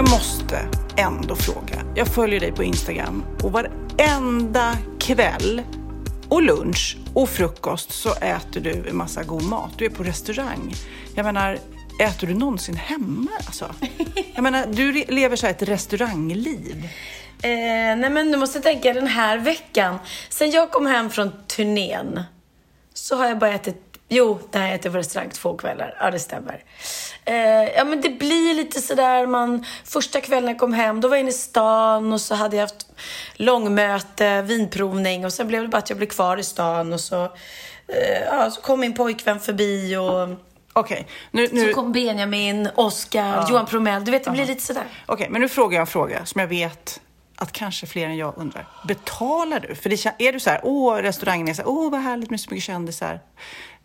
Jag måste ändå fråga. Jag följer dig på Instagram och varenda kväll och lunch och frukost så äter du en massa god mat. Du är på restaurang. Jag menar, äter du någonsin hemma? Alltså? Jag menar, du lever så här ett restaurangliv. Eh, nej men du måste tänka den här veckan. Sen jag kom hem från turnén så har jag bara ätit, jo, det har jag ätit på restaurang två kvällar. Ja, det stämmer. Eh, ja men det blir lite sådär man, första kvällen jag kom hem, då var jag inne i stan och så hade jag haft långmöte, vinprovning och sen blev det bara att jag blev kvar i stan och så, eh, ja, så kom min pojkvän förbi och Okej, nu... nu... så kom Benjamin, Oscar, Johan Promell. Du vet, det blir lite sådär. Okej, men nu frågar jag en fråga som jag vet att kanske fler än jag undrar. Betalar du? För det, är du så här, åh, restaurangen är så här, åh, vad härligt med så mycket kändisar.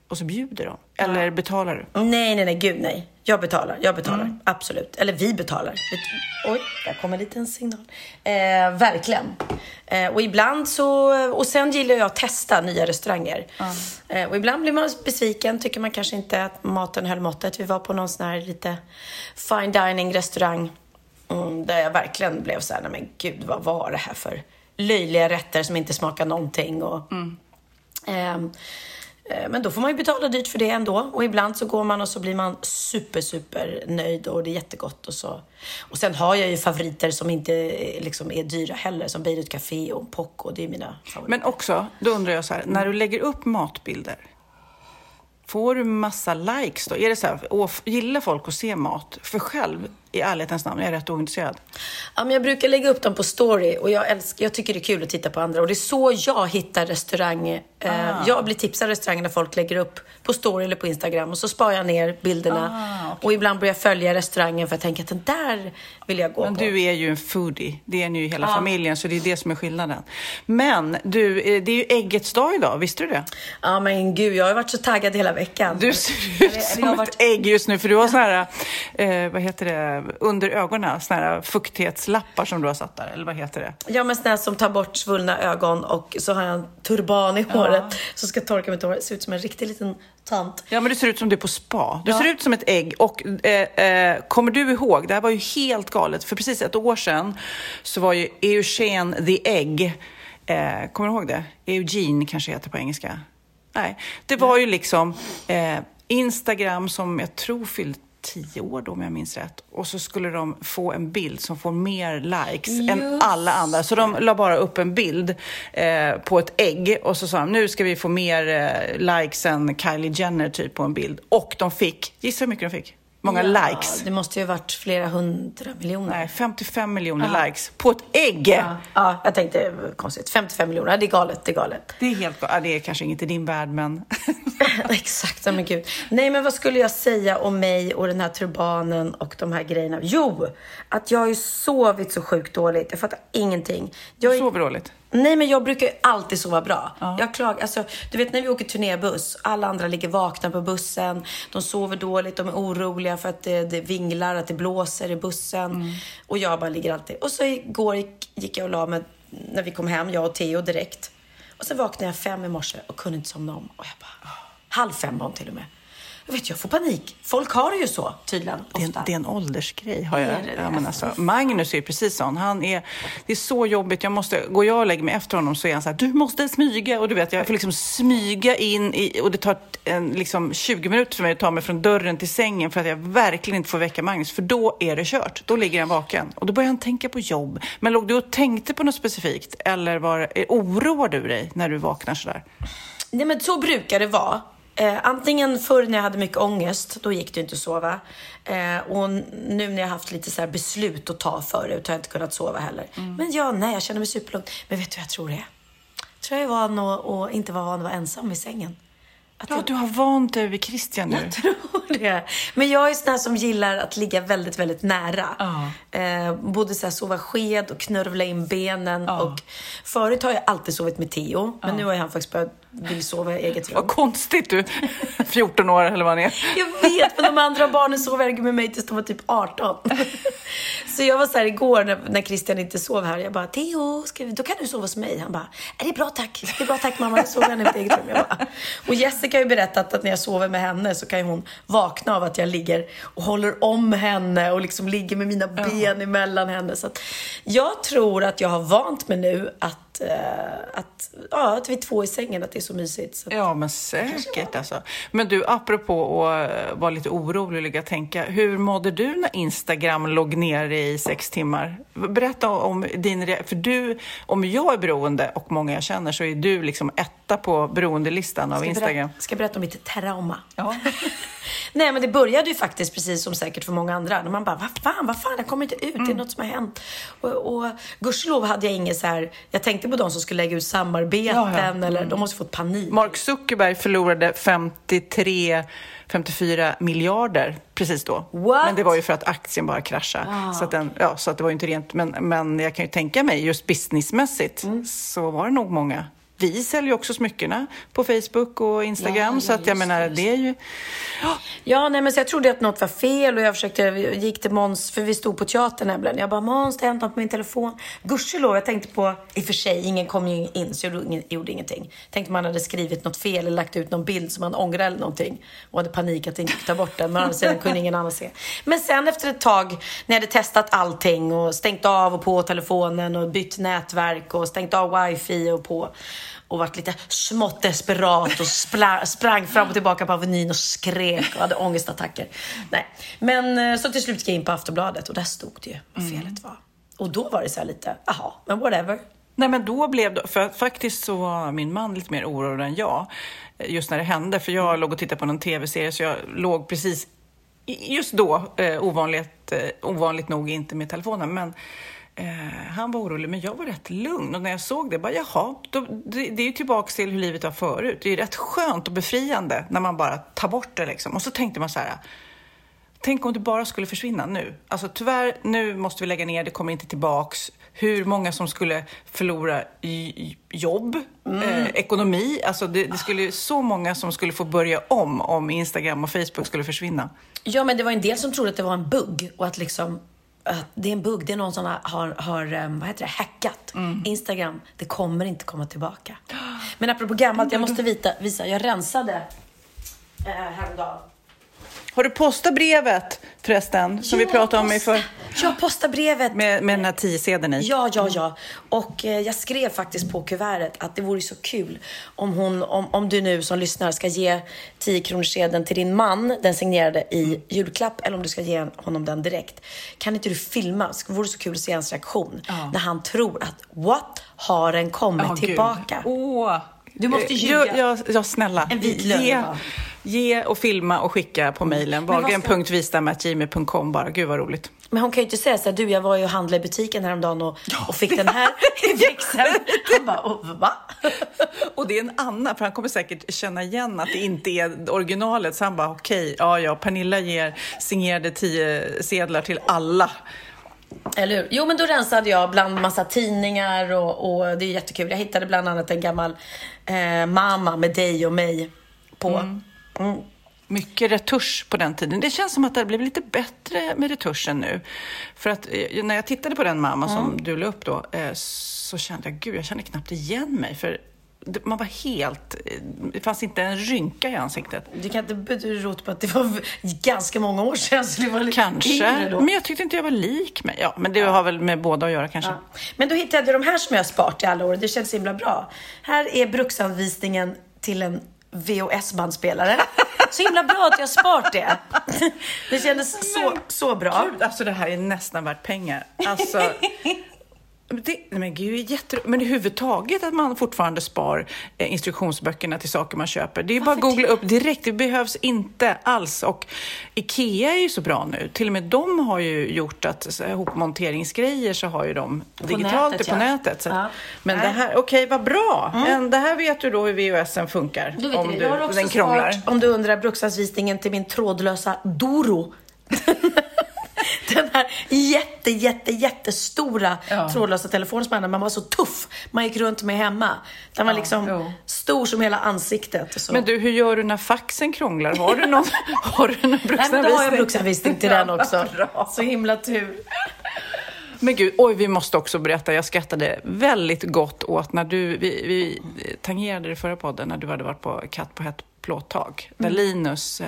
Och så bjuder de. Eller betalar du? Nej, nej, nej, gud nej. Jag betalar, jag betalar. Absolut. Eller vi betalar. Oj, där kommer en liten signal. Eh, verkligen. Eh, och ibland så, och sen gillar jag att testa nya restauranger. Eh, och ibland blir man besviken, tycker man kanske inte att maten höll måttet. Vi var på någon sån här lite fine dining restaurang. Mm, där jag verkligen blev så här, nej men gud, vad var det här för löjliga rätter som inte smakar någonting. Och, Ehm, eh, Eh, men då får man ju betala dyrt för det ändå. Och ibland så går man och så blir man super, super nöjd och det är jättegott. Och, så. och sen har jag ju favoriter som inte eh, liksom är dyra heller, som Beirut Café och Poco. Det är mina favoriter. Men också, då undrar jag så här, när du lägger upp matbilder, får du massa likes då? Är det så här, gillar folk att se mat? För själv, i ärlighetens namn, är jag rätt ointresserad. Ja, men jag brukar lägga upp dem på story och jag, älskar, jag tycker det är kul att titta på andra. Och det är så jag hittar restaurang. Eh, Jag blir tipsad av restauranger när folk lägger upp på story eller på Instagram och så sparar jag ner bilderna. Och ibland börjar jag följa restaurangen för jag tänker att den där vill jag gå Men på. du är ju en foodie, det är ni ju hela familjen, så det är det som är skillnaden. Men du, eh, det är ju äggets dag idag, visste du det? Ja men gud, jag har varit så taggad hela veckan. Du ser ut som ett varit- ägg just nu, för du har såna här, eh, vad heter det, under ögonen, såna här fuktighetslappar som du har satt där, eller vad heter det? Ja men sån här som tar bort svullna ögon och så har jag en turban i håret som ska torka mitt hår. Ser ut som en riktig liten tant. Ja, men du ser ut som du är på spa. Du ser ut som ett ägg. Och eh, eh, kommer du ihåg, det här var ju helt galet, för precis ett år sedan så var ju Eugene the Egg, eh, kommer du ihåg det? Eugene kanske heter på engelska. Nej, det var ju liksom eh, Instagram som jag tror fyllde tio år då om jag minns rätt. Och så skulle de få en bild som får mer likes än alla andra. Så de la bara upp en bild eh, på ett ägg och så sa de nu ska vi få mer eh, likes än Kylie Jenner typ på en bild. Och de fick, gissa hur mycket de fick? Många Ja, likes. Det måste ju ha varit flera hundra miljoner. Nej, 55 miljoner likes på ett ägg. Ja, ja, jag tänkte var konstigt. 55 miljoner, det är galet, det är galet. Det är helt ja, Det är kanske inget i din värld, men... Exakt, ja, men gud. Nej, men vad skulle jag säga om mig och den här turbanen och de här grejerna? Jo, att jag har ju sovit så sjukt dåligt. Jag fattar ingenting. Jag Du är- sover dåligt. Nej, men jag brukar ju alltid sova bra. Jag klagar, alltså, du vet när vi åker turnébuss, alla andra ligger vakna på bussen, de sover dåligt, de är oroliga för att det, det vinglar, att det blåser i bussen. Och jag bara ligger alltid. Och så igår gick, gick jag och la mig när vi kom hem, jag och Theo direkt. Och så vaknade jag fem i morse och kunde inte somna om. Och jag bara, halv fem var hon till och med. Jag vet, jag får panik. Folk har det ju så tydligen. Det är, Ofta. en, det är en åldersgrej. Har jag. Det? Ja, men alltså, Magnus är precis sån. Han är, det är så jobbigt. Jag måste, går jag och lägger mig efter honom så är han så här, du måste smyga. Och du vet, jag får liksom smyga in i, och det tar en, liksom 20 minuter för mig att ta mig från dörren till sängen för att jag verkligen inte får väcka Magnus. För då är det kört. Då ligger han vaken. Och då börjar han tänka på jobb. Men låg du och tänkte på något specifikt? Eller var, oroar du dig när du vaknar sådär? Nej men så brukar det vara. Eh, antingen förr när jag hade mycket ångest, då gick det inte att sova. Eh, och nu när jag haft lite så beslut att ta förut har jag inte kunnat sova heller. Mm. Men ja, nej, jag känner mig superlugn. Men vet du vad jag tror det är? Jag tror jag är van att att inte vara van att vara ensam i sängen. Att Ja, jag du har vant dig vid Christian nu. tror det. Men jag är sån här som gillar att ligga väldigt, väldigt nära. Ja. Eh, både så här sova sked och knörvla in benen. Ja. Och förut har jag alltid sovit med Theo, men nu har han faktiskt börjat vill sova i eget rum. Vad konstigt du, 14 år eller vad han är. Jag vet, men de andra barnen sov verkligen med mig tills de var typ 18. Så jag var så här igår när, när Christian inte sov här. Jag bara, Theo, ska vi, då kan du sova hos mig. Han bara, är det bra tack. Det är bra tack mamma, jag sover i mitt eget rum. Jag bara, och Jessica har ju berättat att när jag sover med henne så kan ju hon vakna av att jag ligger och håller om henne och liksom ligger med mina ben emellan henne. Så att jag tror att jag har vant mig nu att, eh, att, ja, att vi är två i sängen, att det är så mysigt. Så Ja, men säkert alltså. Men du, apropå att eh, vara lite orolig och ligga tänka. Hur mådde du när Instagram låg nere i sex timmar? Berätta om din För du, om jag är beroende och många jag känner så är du liksom etta på beroendelistan av Instagram. berätta, ska jag berätta om mitt trauma? Ja. Nej men det började ju faktiskt precis som säkert för många andra. När man bara, vad fan, vad fan, jag kommer inte ut, det är Mm. något som har hänt. Och, och gudskelov hade jag inget så här, jag tänkte på de som skulle lägga ut samarbeten Ja, Mm. eller de måste fått panik. Mark Zuckerberg förlorade 53 54 miljarder precis då. What? Men det var ju för att aktien bara kraschade. Så, att den, ja, så att det var ju inte rent. Men, men jag kan ju tänka mig, just businessmässigt, Mm. så var det nog många. Vi säljer ju också smyckena på Facebook och Instagram. Ja, så att jag menar, det, är ju... Ja, nej men så jag trodde att något var fel och jag försökte, jag gick till Måns, för vi stod på teatern nämligen. Jag bara, Måns, det har hänt något på min telefon. Gudskelov, jag tänkte på, i och för sig, ingen kom ju in så jag gjorde, ingen, gjorde ingenting. Tänkte man hade skrivit något fel eller lagt ut någon bild som man ångrar eller någonting. Och hade panik att inte ta bort den, men å andra sidan kunde ingen annan se. Men sen efter ett tag, när jag hade testat allting och stängt av och på telefonen och bytt nätverk och stängt av wifi och på och varit lite smått desperat och spla, sprang fram och tillbaka på Avenyn och skrek och hade ångestattacker. Nej. Men eh, så till slut gick jag in på Aftonbladet och där stod det ju vad felet var. Och då var det så här lite, jaha, men whatever. Nej, men då blev det, för faktiskt så var min man lite mer orolig än jag eh, just när det hände. För jag låg och tittade på någon tv-serie så jag låg precis just då, eh, ovanligt, eh, ovanligt nog, inte med telefonen. Men eh, han var orolig, men jag var rätt lugn. Och när jag såg det, bara jaha, då, det, det är ju tillbaka till hur livet var förut. Det är ju rätt skönt och befriande när man bara tar bort det liksom. Och så tänkte man så här, Tänk om det bara skulle försvinna nu. Alltså tyvärr, nu måste vi lägga ner, det kommer inte tillbaks. Hur många som skulle förlora jobb, eh, ekonomi. Alltså det, det skulle så många som skulle få börja om om Instagram och Facebook skulle försvinna. Ja, men det var en del som trodde att det var en bugg och att liksom att det är en bugg, det är någon som har, har, em, vad heter det, hackat Instagram. Det kommer inte komma tillbaka. Men apropå gammalt, jag måste vita, visa, jag rensade eh, häromdagen. Har du postat brevet förresten, som vi Ja, pratade om i för, Ja, posta brevet. med, med den här tio sedeln i? Ja, ja, ja. Och eh, jag skrev faktiskt på kuvertet att det vore så kul om, hon, om, om du nu som lyssnar ska ge 10 kronorssedeln till din man, den signerade i julklapp, eller om du ska ge honom den direkt. Kan inte du filma? Det vore så kul att se hans reaktion när han tror att what har den kommit Ja, gud. tillbaka? Åh. Du måste Eh, ljuga. Ja, ja, snälla. En vit lögn, ge, ge och filma och skicka på mejlen. Wahlgren.vistam.gmail.com bara. Gud vad roligt. Men hon kan ju inte säga så här, du jag var ju och handlade i butiken häromdagen och, och fick den här i växeln. Han bara, "Åh, va? Och det är en Anna, för han kommer säkert känna igen att det inte är originalet. Så han bara, okej, ja, ja, Pernilla ger signerade tio sedlar till alla. Eller hur? Jo, men då rensade jag bland massa tidningar och, och det är jättekul. Jag hittade bland annat en gammal eh, mamma med dig och mig på. Mm. Mycket retusch på den tiden. Det känns som att det har blivit lite bättre med retuschen nu. För att eh, när jag tittade på den mamma som du la upp då, eh, så kände jag, gud, jag känner knappt igen mig. För man var helt... Det fanns inte en rynka i ansiktet. Det kan inte bero på att det var ganska många år sedan. Så det var lite Kanske. då. Men jag tyckte inte jag var lik mig. Ja, men det har väl med båda att göra kanske. Ja. Men då hittade jag de här som jag har sparat i alla år. Det känns himla bra. Här är bruksanvisningen till en VHS-bandspelare. Så himla bra att jag sparat det. Det kändes så, så bra. Gud, alltså det här är nästan värt pengar. Alltså, det, men gud, det är jätte... Men överhuvudtaget att man fortfarande spar eh, instruktionsböckerna till saker man köper. Det är bara att googla upp direkt. Det behövs inte alls. Och Ikea är ju så bra nu. Till och med de har ju gjort att så här, ihopmonteringsgrejer så har ju de digitalt nätet, på ja. nätet. Så. Ja. Men det här, okej vad bra. Men det här vet du då hur VHSen funkar. Du vet om det. du, har också den krånglar. sparat, om du undrar, bruksanvisningen till min trådlösa Doro. Den här jätte, jätte, jättestora Ja. trådlösa telefonen som man hade. Man var så tuff. Man gick runt med hemma. Den var liksom jo. stor som hela ansiktet. Så. Men du, hur gör du när faxen krånglar? Har du någon, har du någon Nej, men då har jag bruksanvisning? bruksanvisning till den också. Bra. Så himla tur. Men gud, oj, vi måste också berätta. Jag skrattade väldigt gott åt när du, vi, vi tangerade det förra podden, när du hade varit på Katt på hett plåttak, där Mm. Linus eh,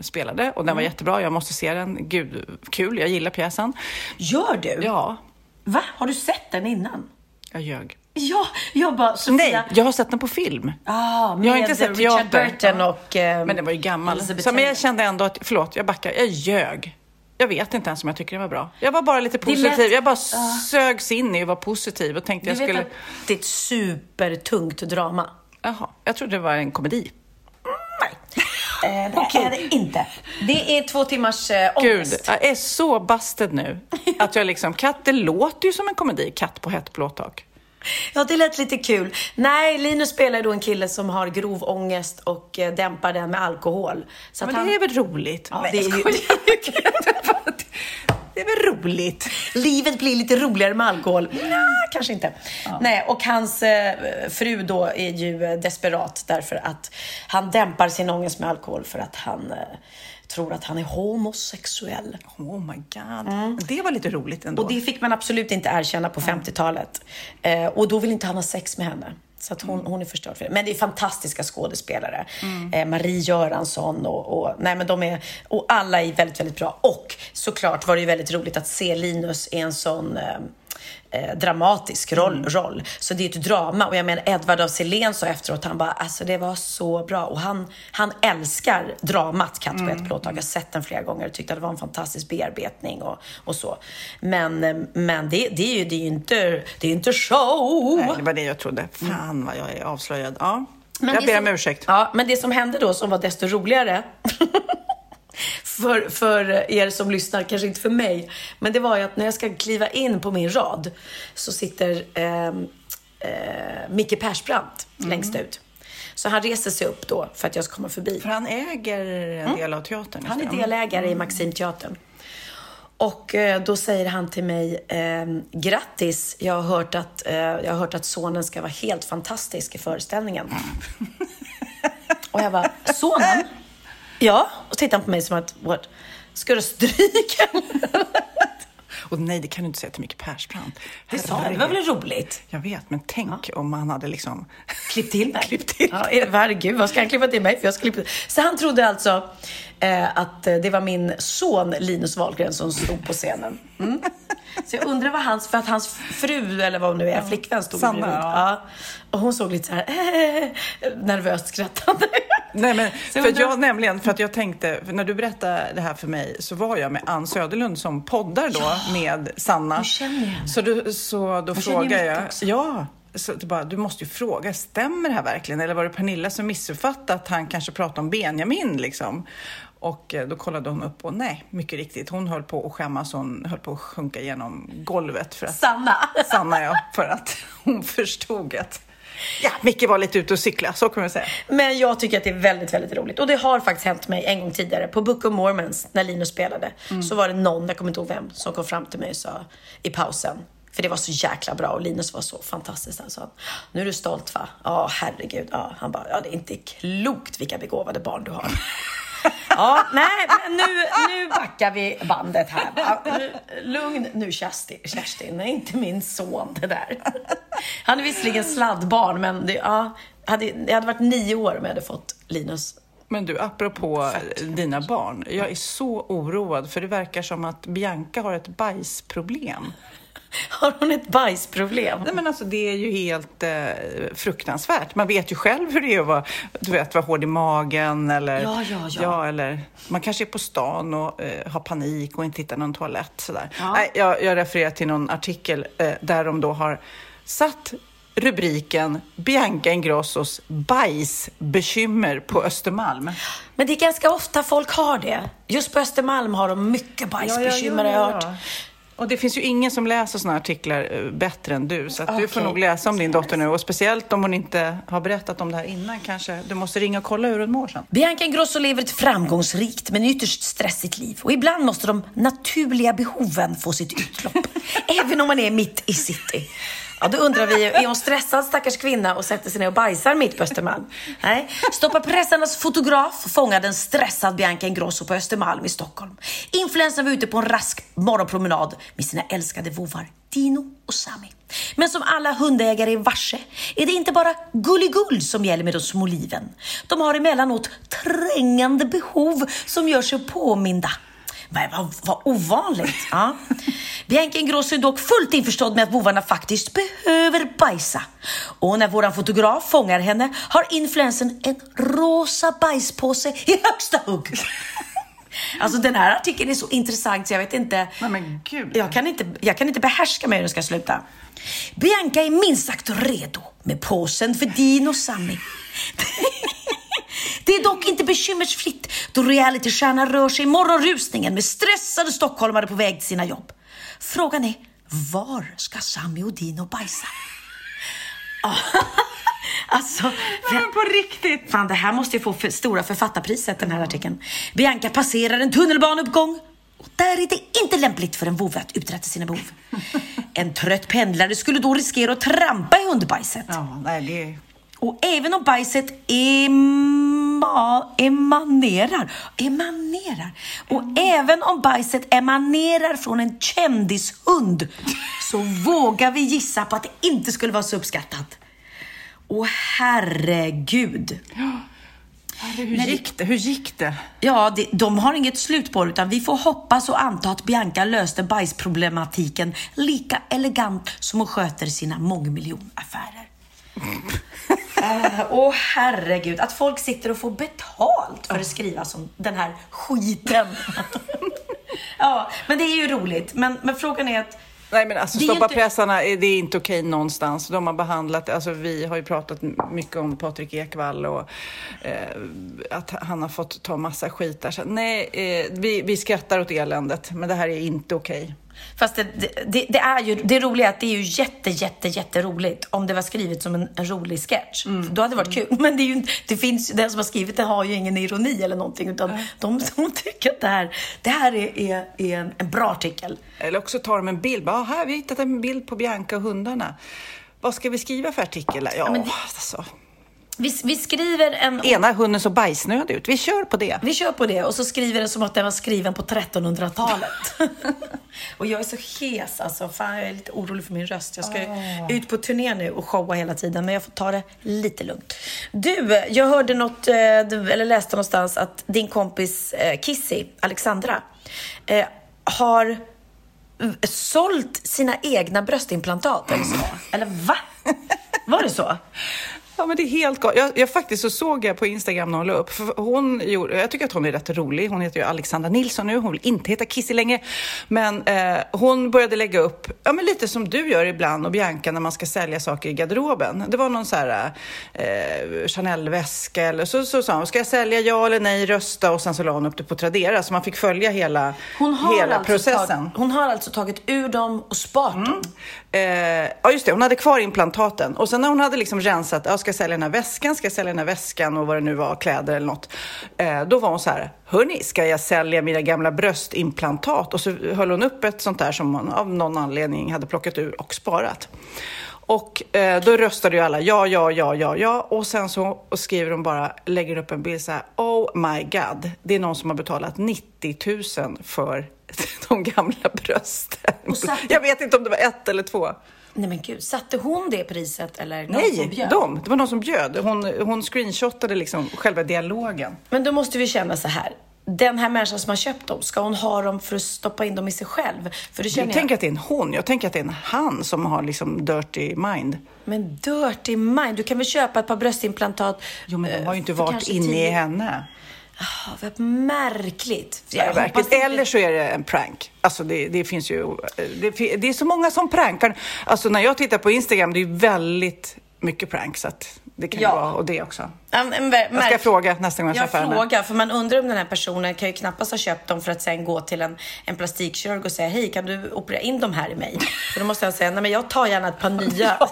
spelade. Och den var jättebra, jag måste se den. Gud, kul, jag gillar pjäsen. Gör du? Ja, Va? Har du sett den innan? jag ljög. Ja, jag bara, Sofia. Nej, jag har sett den på film. Ah, med Jag har inte sett Richard teater. Burton och... eh, Men den var ju gammal. Så, men jag kände ändå att, förlåt, jag backar. Jag ljög. Jag vet inte ens om jag tycker den var bra. Jag var bara lite Det lät- positiv. Jag bara sögs in i att vara positiv och tänkte jag vet skulle... att det är ett supertungt drama. Jaha, jag trodde det var en komedi. Nej, eh, det är det inte. Det är två timmars eh, Gud, ångest. jag är så busted nu. Att jag liksom, katt, det låter ju som en komedi, Katt på hett plåttak. Ja, det lät lite kul. Nej, Linus spelar ju då en kille som har grov ångest och eh, dämpar den med alkohol. Så Men han... det är väl roligt? Ja, Nej, det är ju-. Det är väl roligt? Livet blir lite roligare med alkohol. Nej, kanske inte. Nej, och hans eh, fru då är ju eh, desperat därför att han dämpar sin ångest med alkohol för att han eh, tror att han är homosexuell. Oh my god. Det var lite roligt ändå. Och det fick man absolut inte erkänna på 50-talet. Eh, och då vill inte han ha sex med henne. Så att hon, hon är förstörd för det. Men det är fantastiska skådespelare. Eh, Marie Göransson och, och, nej men de är, och alla är väldigt, väldigt bra. Och såklart var det ju väldigt roligt att se Linus i en sån eh, eh, dramatisk roll, roll. Så det är ett drama. Och jag menar, Edvard af Sillén sa efteråt, han bara, alltså det var så bra. Och han, han älskar dramat Katt på ett plåttak. Jag har sett den flera gånger och tyckte att det var en fantastisk bearbetning och, och så. Men, eh, men det, det är ju det är ju inte, det är inte show. Nej, det var det jag trodde. Fan vad jag är avslöjad. Ja. Men jag ber som- om ursäkt. Ja, men det som hände då som var desto roligare för, för er som lyssnar, kanske inte för mig, men det var ju att när jag ska kliva in på min rad så sitter eh, eh, Micke Persbrandt längst ut. Så han reser sig upp då för att jag ska komma förbi. För han äger en del av teatern. Mm. Han är delägare i Maximteatern. Och eh, då säger han till mig, eh, grattis, jag har, hört att, eh, jag har hört att sonen ska vara helt fantastisk i föreställningen. och jag bara, sonen? Ja, och tittar han på mig som att, what? Ska du stryka? Och nej, det kan du inte säga till Micke Persbrandt. Det sa det var väl roligt? Jag vet, men tänk om han hade liksom... Klipp till mig. Klipp till. Ja, herregud, vad ska han klippa till mig? För jag ska klippa. Så han trodde alltså eh, att eh, det var min son Linus Wahlgren som stod på scenen. Mm. Så jag undrar vad hans, för att hans fru, eller vad hon nu är, flickvän stod Sanna, bredvid. ja. Ja. Och hon såg lite så här eh, nervöst skrattande. Nej, men för jag att jag undrar- nämligen, för att jag tänkte, när du berättade det här för mig så var jag med Ann Söderlund som poddar då med Sanna. Henne. Så, du, så då Jag frågade jag, också. ja, så bara, du måste ju fråga, stämmer det här verkligen? Eller var det Pernilla som missuppfattade att han kanske pratade om Benjamin liksom? Och eh, då kollade hon upp och nej, mycket riktigt, hon höll på att skämmas, hon höll på att sjunka genom golvet för att Sanna. Sanna ja, för att hon förstod att ja, Micke var lite ute och cykla, så kan man säga. Men jag tycker att det är väldigt, väldigt roligt. Och det har faktiskt hänt mig en gång tidigare. På Book of Mormons, när Linus spelade, så var det någon, jag kommer inte ihåg vem, som kom fram till mig och sa i pausen, för det var så jäkla bra och Linus var så fantastisk. Han sa, nu är du stolt va? Ja, herregud. Ja, han bara, ja det är inte klokt vilka begåvade barn du har. Ja, nej, men nu, nu backar vi bandet här. Lugn nu Kerstin, Kerstin, det är inte min son det där. Han är visserligen sladdbarn, men det, ja, hade, jag hade varit nio år om jag hade fått Linus. Men du, apropå dina barn. Jag är så oroad för det verkar som att Bianca har ett bajsproblem. Har hon ett bajsproblem? Nej men alltså det är ju helt eh, fruktansvärt. Man vet ju själv hur det är att vara, du vet, vara hård i magen eller... Ja, ja, ja. eller man kanske är på stan och eh, har panik och inte hittar någon toalett sådär. Ja. Nej, jag, jag refererar till någon artikel eh, där de då har satt rubriken Bianca Ingrossos bajsbekymmer på Östermalm. Men det är ganska ofta folk har det. Just på Östermalm har de mycket bajsbekymmer har jag hört. Och det finns ju ingen som läser såna här artiklar eh, bättre än du. Så att du får nog läsa om din dotter nu. Och speciellt om hon inte har berättat om det här innan kanske. Du måste ringa och kolla hur hon mår sen. Bianca Ingrosso lever ett framgångsrikt men ytterst stressigt liv. Och ibland måste de naturliga behoven få sitt utlopp. även om man är mitt i city. Ja, då undrar vi, är hon stressad stackars kvinna och sätter sig ner och bajsar mitt på Östermalm? Nej. Stoppa pressarnas fotograf fångade en stressad Bianca Ingrosso på Östermalm i Stockholm. Influensen var ute på en rask morgonpromenad med sina älskade vovar Dino och Sami. Men som alla hundägare är varse är det inte bara gulligull som gäller med de små liven. De har emellanåt trängande behov som gör sig påminda. Vad, vad, vad ovanligt. Ja. Bianca Ingrosso är dock fullt införstådd med att bovarna faktiskt behöver bajsa. Och när våran fotograf fångar henne har influensen en rosa bajspåse i högsta hugg. Alltså den här artikeln är så intressant så jag vet inte. Nej, men gud. Jag kan inte, jag kan inte behärska mig hur den ska sluta. Bianca är minst sagt redo med påsen för Dino och Sammy. Det är dock inte bekymmersfritt då realitystjärnan rör sig i morgonrusningen med stressade stockholmare på väg till sina jobb. Frågan är, var ska Sammy och Dino bajsa? Ah, alltså, Men på riktigt! Fan, det här måste ju få för stora författarpriset, den här artikeln. Bianca passerar en tunnelbaneuppgång. Och där är det inte lämpligt för en vovve att uträtta sina behov. En trött pendlare skulle då riskera att trampa i hundbajset. Ja, nej, det... Och även om bajset ema, emanerar, emanerar, och även om bajset emanerar från en kändishund så vågar vi gissa på att det inte skulle vara så uppskattat. Och herregud. Hur gick det? Hur gick det? Ja, det, de har inget slut på det, utan vi får hoppas och anta att Bianca löste bajsproblematiken lika elegant som hon sköter sina mångmiljonaffärer. Eh, Åh herregud, att folk sitter och får betalt för att skriva som den här skiten. ja, men det är ju roligt. Men, men frågan är att Nej men alltså stoppa inte- pressarna, är- det är inte okej någonstans. De har behandlat, alltså vi har ju pratat mycket om Patrik Ekwall och eh, att han har fått ta massa skit där. Så, nej, eh, vi, vi skrattar åt eländet, men det här är inte okej. Fast det, det- det, är ju, det roliga är att det är ju jätte, jätte, jätteroligt om det var skrivet som en, en rolig sketch. Då hade det varit kul. Men det är ju, det finns, den som har skrivit det har ju ingen ironi eller någonting. Utan de, de tycker att det här, det här är, är, är en, en bra artikel. Eller också tar de en bild, bara, "Ah, här har vi hittat en bild på Bianca och hundarna. Vad ska vi skriva för artikel? Ja, men det- alltså. Vi, vi skriver en... Ena hunden så bajsnödig ut, vi kör på det. Vi kör på det och så skriver det som att den var skriven på 1300-talet. och jag är så hes alltså. Fan, jag är lite orolig för min röst. Jag ska ut på turné nu och showa hela tiden, men jag får ta det lite lugnt. Du, jag hörde något, eh, eller läste någonstans att din kompis eh, Kissy, Alexandra, eh, har sålt sina egna bröstimplantat eller så. Eller va? Var det så? Ja, men det är helt galet. Jag, jag faktiskt så såg jag på Instagram när hon la upp. För hon gjorde, jag tycker att hon är rätt rolig. Hon heter ju Alexandra Nilsson nu. Hon vill inte heta Kissy längre. Men eh, hon började lägga upp, ja men lite som du gör ibland och Bianca när man ska sälja saker i garderoben. Det var någon så här eh, Chanel-väska eller så, så sa hon, ska jag sälja ja eller nej, rösta och sen så la hon upp det på Tradera så man fick följa hela, hela alltså processen. Tagit, hon har alltså tagit ur dem och sparat dem. Eh, ja, just det. Hon hade kvar implantaten. Och sen när hon hade liksom rensat, ja, ska jag sälja den här väskan, ska jag sälja den här väskan och vad det nu var, kläder eller något. Eh, då var hon så här, hörni, ska jag sälja mina gamla bröstimplantat? Och så höll hon upp ett sånt där som hon av någon anledning hade plockat ur och sparat. Och eh, då röstade ju alla ja, ja, ja, ja, ja. Och sen så skriver de bara, lägger upp en bild så här, oh my god. Det är någon som har betalat 90 000 för de gamla brösten. Satte- Jag vet inte om det var ett eller två. Nej men gud, satte hon det priset eller någon som Nej, bjöd? de. Det var någon som bjöd. Hon, hon screenshotade liksom själva dialogen. Men då måste vi känna så här. Den här människan som har köpt dem, ska hon ha dem för att stoppa in dem i sig själv? För det känner Jag jag, tänker att det är en hon. Jag tänker att det är en han som har liksom dirty mind. Men dirty mind, du kan väl köpa ett par bröstimplantat? Jo, men de har ju inte eh, varit inne i henne. Ah, vad märkligt. Hoppas inte- Eller så är det en prank. Alltså det, det finns ju... Det, det är så många som prankar. Alltså när jag tittar på Instagram, det är väldigt mycket prank. Så att det kan Ja. vara och det också. En, en, ver- Jag ska fråga nästa gång jag Jag träffar henne. frågar, för man undrar om den här personen kan ju knappast ha köpt dem för att sen gå till en, en plastikkirurg och säga hej, kan du operera in de här i mig? För då måste jag säga, nej men jag tar gärna ett par nya. om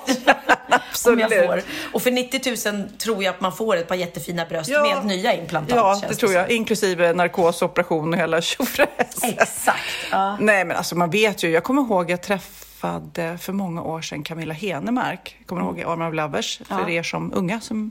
absolut. jag får. Och för 90 000 tror jag att man får ett par jättefina bröst med nya implantat. Ja, det tror jag. Inklusive narkosoperation och hela tjofräsen. Exakt. Ja. Nej, men alltså man vet ju. Jag kommer ihåg jag träffade för många år sedan Camilla Henemark. Kommer du ihåg Armor of Lovers? För er som unga som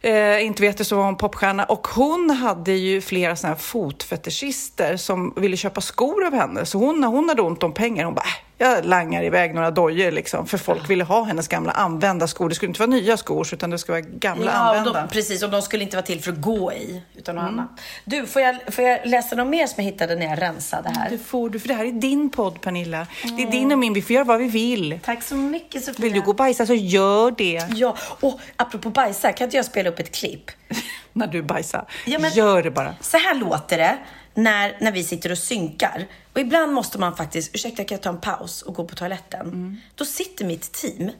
eh, inte vet det så var hon popstjärna. Och hon hade ju flera såna här fotfetischister som ville köpa skor av henne. Så hon, när hon hade ont om pengar, hon bara, äh, jag langar iväg några dojor liksom. För folk ville ha hennes gamla använda skor. Det skulle inte vara nya skor, utan det skulle vara gamla Ja, och använda. de, precis, och de skulle inte vara till för att gå i, utan något annat. Du, får jag, får jag läsa något mer som jag hittade när jag rensade här? Det får du, för det här är din podd Pernilla. Det är din och min, vi får göra vad vi vill. Tack så mycket Sofia. Vill du gå och bajsa så gör det. Ja, och apropå bajsa, kan inte jag spela upp ett klipp? När du bajsar. Ja, men- Gör det bara. Så här låter det när, när vi sitter och synkar. Och ibland måste man faktiskt, ursäkta kan jag ta en paus och gå på toaletten? Då sitter mitt team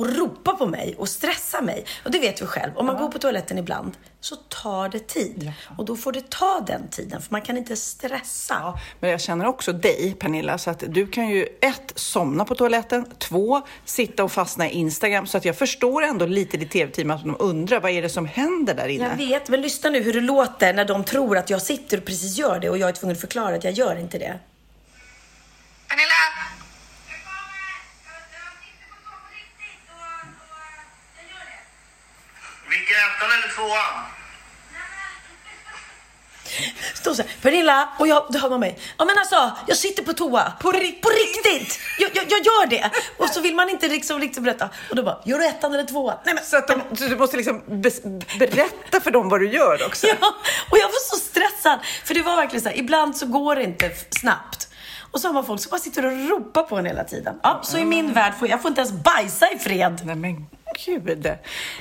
och ropar på mig och stressar mig. Och det vet du själv, om man går på toaletten ibland så tar det tid. Och då får det ta den tiden, för man kan inte stressa. Ja, men jag känner också dig, Pernilla, så att du kan ju ett, somna på toaletten, två, sitta och fastna i Instagram. Så att jag förstår ändå lite ditt tv-team att de undrar vad är det som händer där inne. Jag vet, men lyssna nu hur det låter när de tror att jag sitter och precis gör det och jag är tvungen att förklara att jag gör inte det. Pernilla! Vilken ettan eller tvåan? Står så här, Pernilla, och jag, då hör man mig. Ja men alltså, jag sitter på toa. På, riktigt? På riktigt! Jag, jag, jag gör det! Och så vill man inte liksom riktigt berätta. Och då bara, gör du ettan eller tvåan? Nej men, Så, att de, så du måste liksom bes- berätta för dem vad du gör också. ja, och jag var så stressad. För det var verkligen så här, ibland så går det inte f- snabbt. Och så har man folk som bara sitter och ropar på en hela tiden. Ja, så i min värld får jag får inte ens bajsa i fred. Nej men gud.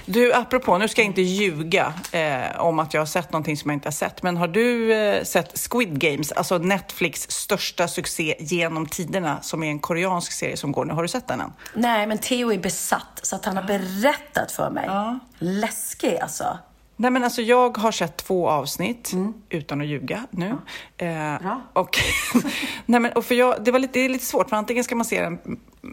Du, apropå, nu ska jag inte ljuga eh, om att jag har sett någonting som jag inte har sett. Men har du eh, sett Squid Games, alltså Netflix största succé genom tiderna, som är en koreansk serie som går nu? Har du sett den än? Nej, men Theo är besatt så att han har berättat för mig. Ja. Läskig alltså. Nej men alltså jag har sett två avsnitt, utan att ljuga nu. Eh, Mm. Bra. och, nej men, och för jag, det, var lite, det är lite svårt, för antingen ska man se den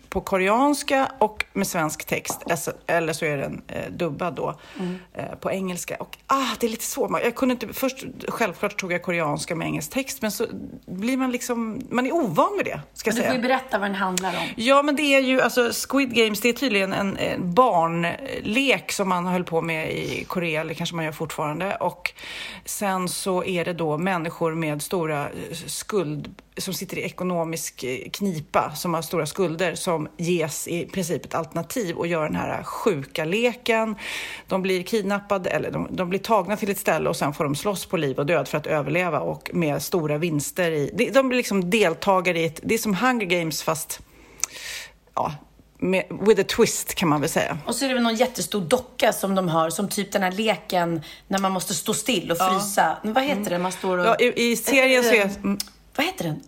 på koreanska och med svensk text, eller så är den eh, dubbad då Mm. eh, på engelska. Och ah, det är lite svårt. Jag kunde inte, först, självklart tog jag koreanska med engelsk text, men så blir man liksom, man är ovan vid det, ska Men du säga. får ju berätta vad den handlar om. Ja, men det är ju, alltså Squid Games, det är tydligen en, en barnlek som man höll på med i Korea, eller kanske man gör fortfarande. Och sen så är det då människor med stora eh, skuld, som sitter i ekonomisk eh, knipa, som har stora skulder, som ges i princip ett alternativ och gör den här sjuka leken. De blir kidnappade, eller de, de blir tagna till ett ställe och sen får de slåss på liv och död för att överleva och med stora vinster i. De, blir liksom deltagare i ett, det är som Hunger Games fast ja, med, with a twist kan man väl säga. Och så är det väl någon jättestor docka som de har, som typ den här leken när man måste stå still och frysa. Men vad heter det? Man står och... Ja, i, I serien så är... Mm, Vad heter den?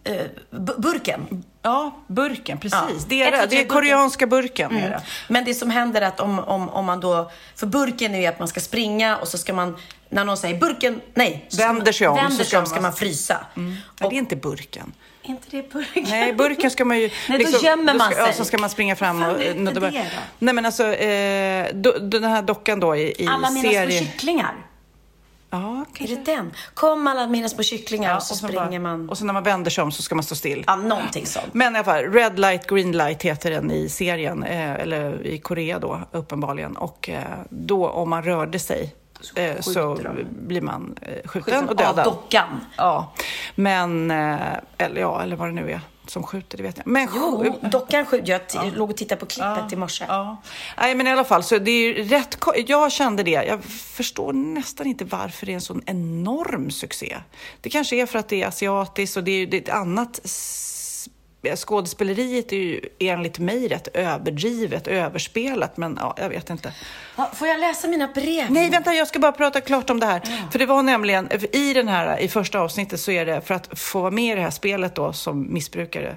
Bu- burken. Ja, burken, precis. Ja. Det, är det, det är burken. koreanska burken. Är Mm. det. Men det som händer är att om, om, om man då... För burken är ju att man ska springa och så ska man... När någon säger burken, nej. ska Vänder sig om, Vänder sig ska om ska man- man frysa. Nej, Och, det är inte burken. är inte det burken? Nej, burken ska man ju... Nej, då gömmer då man ska, Ja, sig. så ska man springa fram och... fan är eh, det då- då? Nej, men alltså, eh, då, den här dockan då i, i Alla mina små serien... kycklingar. Ja, Är kanske. det den? Kom alla mina små kycklingar Ja, och så sen springer bara- man. Och sen när man vänder sig om så ska man stå still. Ja, någonting sånt. Men i alla fall, Red Light, Green Light heter den i serien, eh, eller i Korea då uppenbarligen. Och eh, då om man rörde sig eh, så skjuter de. blir man eh, skjuten Skjuten och dödad. Av dockan. Ja, men, eh, eller ja, eller vad det nu är. Som skjuter, det vet jag. Men Jo, dockan skjuter. Jag t- låg och tittade på klippet i morse. Ja. Nej, men i alla fall, så det är rätt... Jag kände det. Jag förstår nästan inte varför det är en sån enorm succé. Det kanske är för att det är asiatiskt och det är ett annat... Skådespeleriet är ju enligt mig rätt överdrivet, överspelat, men ja, jag vet inte. Ja, Får jag läsa mina brev? Nej, vänta, jag ska bara prata klart om det här. För det var nämligen, i den här, i första avsnittet så är det för att få vara med i det här spelet då som missbrukare,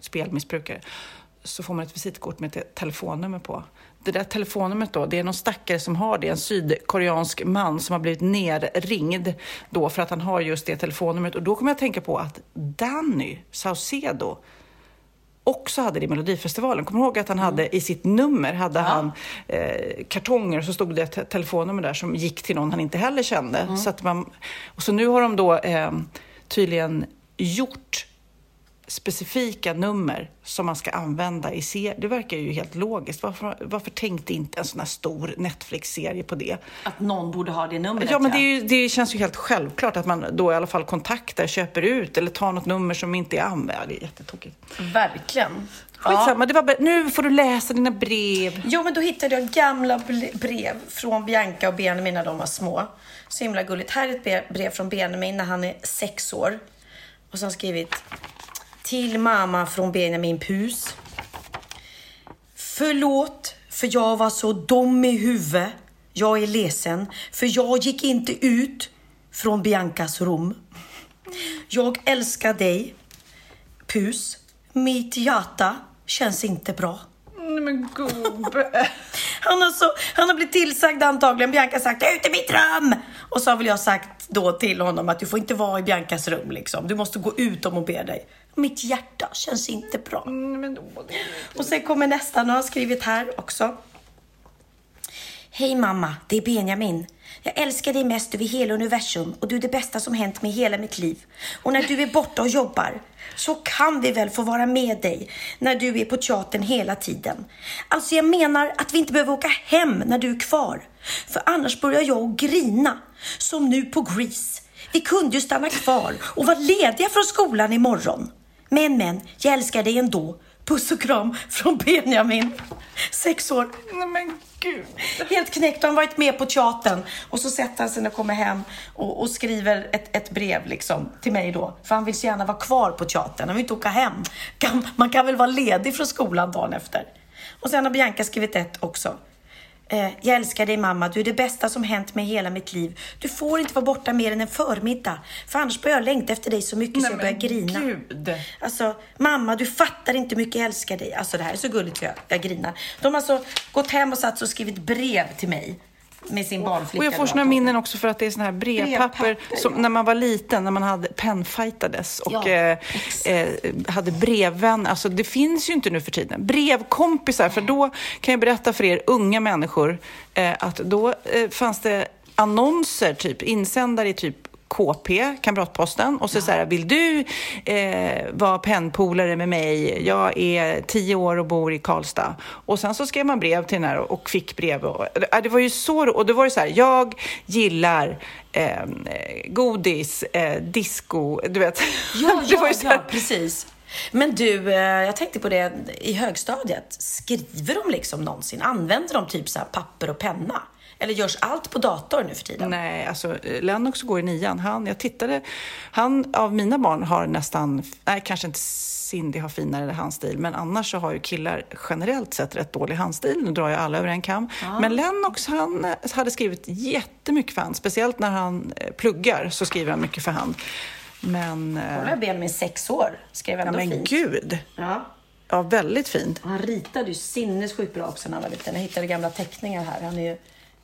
spelmissbrukare, så får man ett visitkort med ett telefonnummer på. Det där telefonnumret då, det är någon stackare som har det, en sydkoreansk man som har blivit nerringd då för att han har just det telefonnumret. Och då kommer jag att tänka på att Danny Saucedo också hade det i Melodifestivalen. Kommer ihåg att han hade i sitt nummer hade han eh, kartonger och så stod det ett te- telefonnummer där som gick till någon han inte heller kände. Så att man, och så nu har de då eh, tydligen gjort specifika nummer som man ska använda i serier. Det verkar ju helt logiskt. Varför, varför tänkte inte en sån här stor Netflix-serie på det? Att någon borde ha det numret. Ja, men det, ju, det känns ju helt självklart att man då i alla fall kontaktar, köper ut eller tar något nummer som inte är använt. Ja, Det är jättetokigt. Verkligen. Skitsamma, det var, nu får du läsa dina brev. Jo, men då hittade jag gamla brev från Bianca och Benjamin när de var små. Så himla gulligt. Här är ett bre- brev från Benjamin när han är sex år. Och så har han skrivit till mamma från Benjamin Pus. Förlåt för jag var så dum i huvudet. Jag är ledsen för jag gick inte ut från Biancas rum. Jag älskar dig. Pus. Mitt hjärta känns inte bra. Men gubbe. Han har, så, han har blivit tillsagd antagligen. Bianca har sagt ut i mitt rum! Och så har väl jag sagt då till honom att du får inte vara i Biancas rum liksom. Du måste gå ut om hon ber dig. Mitt hjärta känns inte bra. men, Och sen kommer nästa, nu har skrivit här också. Hej mamma, det är Benjamin. Jag älskar dig mest över hela universum och du är det bästa som hänt mig i hela mitt liv. Och när du är borta och jobbar så kan vi väl få vara med dig när du är på teatern hela tiden. Alltså jag menar att vi inte behöver åka hem när du är kvar. För annars börjar jag att grina. Som nu på Grease. Vi kunde ju stanna kvar och vara lediga från skolan imorgon. Men men, jag älskar dig ändå. Puss och kram från Benjamin. Sex år. Nej men gud. Helt knäckt. Han har varit med på teatern. Och så sätter han sig när han kommer hem och, och skriver ett, ett brev liksom, till mig då. För han vill så gärna vara kvar på teatern. Han vill inte åka hem. Kan, man kan väl vara ledig från skolan dagen efter. Och sen har Bianca skrivit ett också. Eh, jag älskar dig mamma, du är det bästa som hänt mig hela mitt liv. Du får inte vara borta mer än en förmiddag. För annars börjar jag längta efter dig så mycket så jag börjar grina. gud. Alltså, mamma, du fattar inte hur mycket jag älskar dig. Alltså, det här är så gulligt jag, jag grinar. De har alltså gått hem och satt och skrivit brev till mig med sin barnflicka. Och jag får såna minnen också för att det är såna här brevpapper, Brevpapper, som ja. när man var liten, när man hade pennfightades och Ja, eh, eh, hade brevvän. Alltså det finns ju inte nu för tiden. Brevkompisar, för då kan jag berätta för er unga människor eh, att då eh, fanns det annonser, typ insändare i typ KP, Kamratposten, och så, så här, vill du eh, vara pennpolare med mig? Jag är tio år och bor i Karlstad. Och sen så skrev man brev till den här och fick brev. Och, ja, det var ju så, och då var det så här, jag gillar eh, godis, eh, disco, du vet. Ja, ja, ja, precis. Men du, eh, jag tänkte på det i högstadiet. Skriver de liksom någonsin? Använder de typ så papper och penna? Eller görs allt på dator nu för tiden? Nej, alltså eh, Lennox går i nian. Han, jag tittade, han av mina barn har nästan, nej kanske inte Cindy har finare handstil, men annars så har ju killar generellt sett rätt dålig handstil. Nu drar jag alla över en kam. Men Lennox, han eh, hade skrivit jättemycket för hand. Speciellt när han eh, pluggar så skriver han mycket för hand. Men, Kolla, Benjamin sex år. Skrev ja ändå men fint. gud. Ja. Ja, väldigt fint. Han ritade ju sinnessjukt bra också när han var liten. Jag hittade gamla teckningar här. Han är ju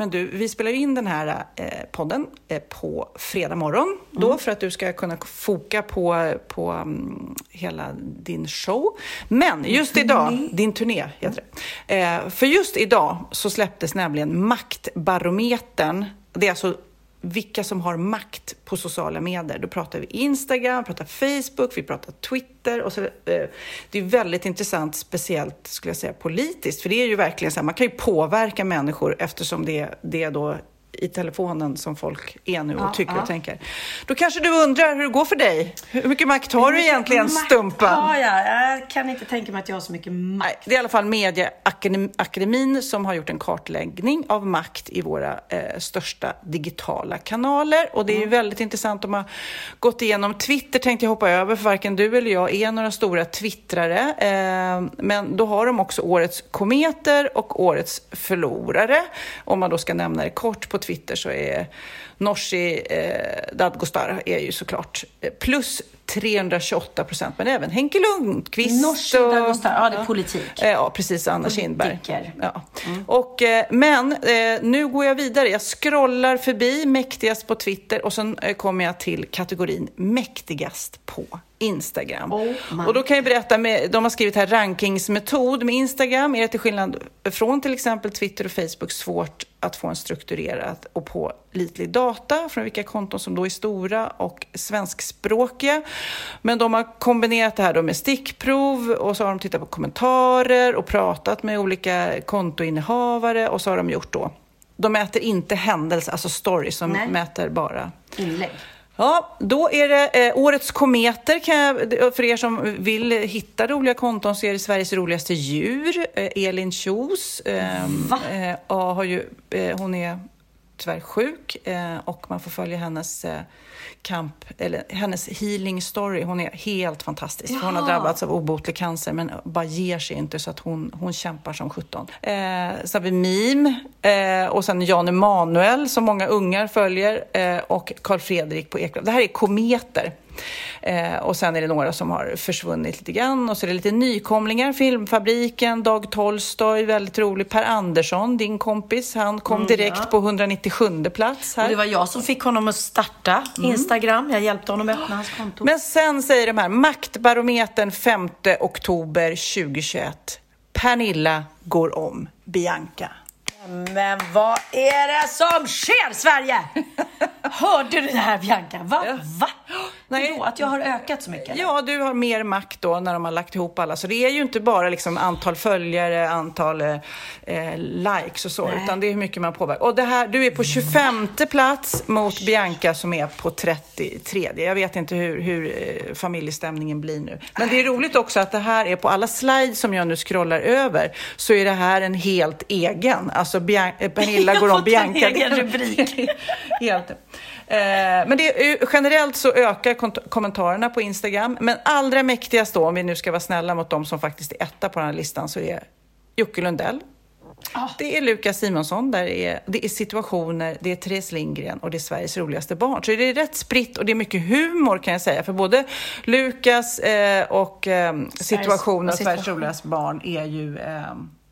Men du, vi spelar in den här eh, podden eh, på fredag morgon då Mm. för att du ska kunna foka på, på mm, hela din show. Men just idag, din turné heter det. Eh, för just idag så släpptes nämligen Maktbarometern. Det är alltså vilka som har makt på sociala medier. Då pratar vi Instagram, vi pratar Facebook, vi pratar Twitter. Och så, eh, det är väldigt intressant, speciellt skulle jag säga politiskt, för det är ju verkligen så här, man kan ju påverka människor eftersom det, det då i telefonen som folk är nu och tycker och tänker. Då kanske du undrar hur det går för dig? Hur mycket makt har du egentligen, Stumpa? Ja, ja, jag kan inte tänka mig att jag har så mycket makt. Nej, det är i alla fall Akadem- akademin som har gjort en kartläggning av makt i våra eh, största digitala kanaler. Och det är ju väldigt intressant. De har gått igenom Twitter, tänkte jag hoppa över, för varken du eller jag är några stora twittrare. Eh, men då har de också årets kometer och årets förlorare. Om man då ska nämna det kort på Twitter så är Nooshi eh, Dadgostar är ju såklart eh, plus 328 procent, men även Henke Lundqvist. Nooshi Dadgostar, ja, det är politik. Eh, Ja, precis. Anna Kinberg. Ja. Och, eh, men eh, nu går jag vidare. Jag scrollar förbi mäktigast på Twitter och sen kommer jag till kategorin mäktigast på Instagram. Oh och då kan jag berätta, med, de har skrivit här rankingsmetod med Instagram. Är det till skillnad från till exempel Twitter och Facebook svårt att få en strukturerad och pålitlig data från vilka konton som då är stora och svenskspråkiga. Men de har kombinerat det här med stickprov och så har de tittat på kommentarer och pratat med olika kontoinnehavare och så har de gjort då de mäter inte händelser, alltså stories, som Nej. mäter bara Inlägg. Ja, då är det eh, Årets kometer. Kan jag, för er som vill hitta roliga konton så är det Sveriges roligaste djur. Eh, Elin Kjos. Eh, eh, ja, har ju, eh, hon är tyvärr sjuk eh, och man får följa hennes eh, kamp, eller hennes healing story. Hon är helt fantastisk. För hon har Jaha. drabbats av obotlig cancer men bara ger sig inte så att hon, hon kämpar som sjutton. Eh, så har vi Mim eh, och sen Jan Emanuel som många ungar följer eh, och Karl Fredrik på Eklöf. Det här är kometer. Eh, och sen är det några som har försvunnit lite grann och så är det lite nykomlingar. Filmfabriken, Dag Tolstoy, väldigt rolig. Per Andersson, din kompis, han kom direkt på 197 plats här. Och det var jag som fick honom att starta Instagram. Jag hjälpte honom att öppna hans konto. Men sen säger de här, Maktbarometern 5 oktober 2021. Pernilla går om Bianca. Men vad är det som sker Sverige? Hörde du det här Bianca? Va? Va? Nej. Vadå? Att jag har ökat så mycket? Ja, du har mer makt då när de har lagt ihop alla. Så det är ju inte bara liksom antal följare, antal eh, likes och så, utan det är hur mycket man påverkar. Och det här, du är på 25 plats mot Bianca som är på 33. Jag vet inte hur, hur eh, familjestämningen blir nu. Men det är roligt också att det här är på alla slides som jag nu scrollar över så är det här en helt egen. Alltså Bian- eh, Pernilla Jag går om Bianca. egen rubrik. Helt. Eh, men det, är- generellt så ökar kommentarerna på Instagram. Men allra mäktigast då, om vi nu ska vara snälla mot de som faktiskt är etta på den här listan, så är det Jocke Lundell. Det är Lukas Simonsson, där är, det är situationer, det är Therese Lindgren och det är Sveriges roligaste barn. Så det är rätt spritt och det är mycket humor kan jag säga. För både Lukas eh, och eh, situationer och Sveriges roligaste barn är ju eh,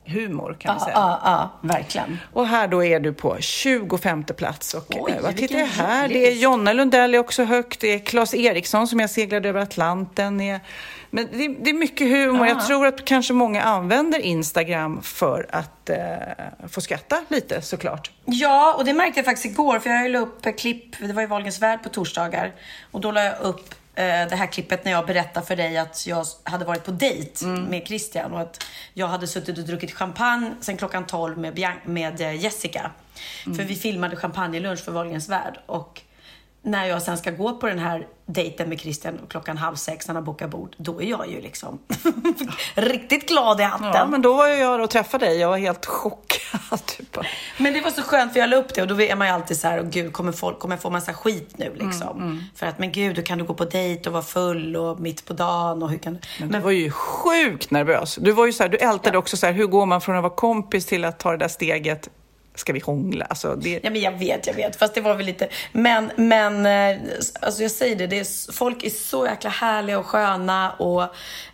humor kan vi Ja, säga. ja, ja, verkligen. Och här då är du på 25 plats. Och Oj, eh, vad tittar jag här? Det är. Jonna Lundell är också högt. Det är Claes Eriksson som jag seglade över Atlanten. Är- Men det, det är mycket humor. Jag tror att kanske många använder Instagram för att eh, få skratta lite såklart. Ja, och det märkte jag faktiskt igår, för jag la upp klipp, det var ju Wahlgrens värld på torsdagar, och då la jag upp det här klippet när jag berättade för dig att jag hade varit på dejt med Christian och att jag hade suttit och druckit champagne sen klockan 12 med, Bian- med eh, Jessica. För vi filmade champagnelunch för Wahlgrens värld och när jag sen ska gå på den här dejten med Christian klockan halv sex när han bokat bord, då är jag ju liksom riktigt glad i hatten. Ja, men då var jag och träffade dig. Jag var helt chockad. Typ. Men det var så skönt för jag la upp det och då är man ju alltid så här, och gud kommer, folk, kommer jag få massa skit nu liksom? För att, men gud, hur kan du gå på dejt och vara full och mitt på dagen och hur kan du... Men du var ju sjukt nervös. Du var ju så här, du ältade också så här, hur går man från att vara kompis till att ta det där steget? Ska vi hångla? Alltså, det... Ja, men jag vet, jag vet. Fast det var väl lite... Men, men eh, alltså jag säger det, det är, folk är så jäkla härliga och sköna och